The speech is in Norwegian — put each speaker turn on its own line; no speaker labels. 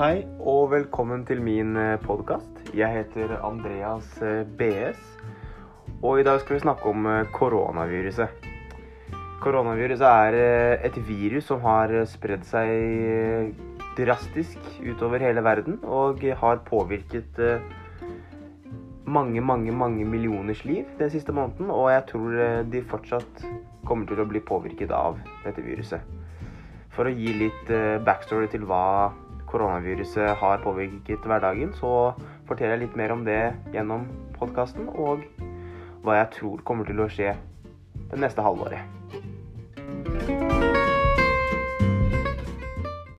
Hei og velkommen til min podkast. Jeg heter Andreas eh, BS, og i dag skal vi snakke om eh, koronaviruset. Koronaviruset er eh, et virus som har spredd seg eh, drastisk utover hele verden og har påvirket eh, mange, mange, mange millioners liv den siste måneden, og jeg tror eh, de fortsatt kommer til å bli påvirket av dette viruset. For å gi litt eh, backstory til hva koronaviruset har påvirket hverdagen, så forteller jeg litt mer om det gjennom podkasten, og hva jeg tror kommer til å skje det neste halvåret.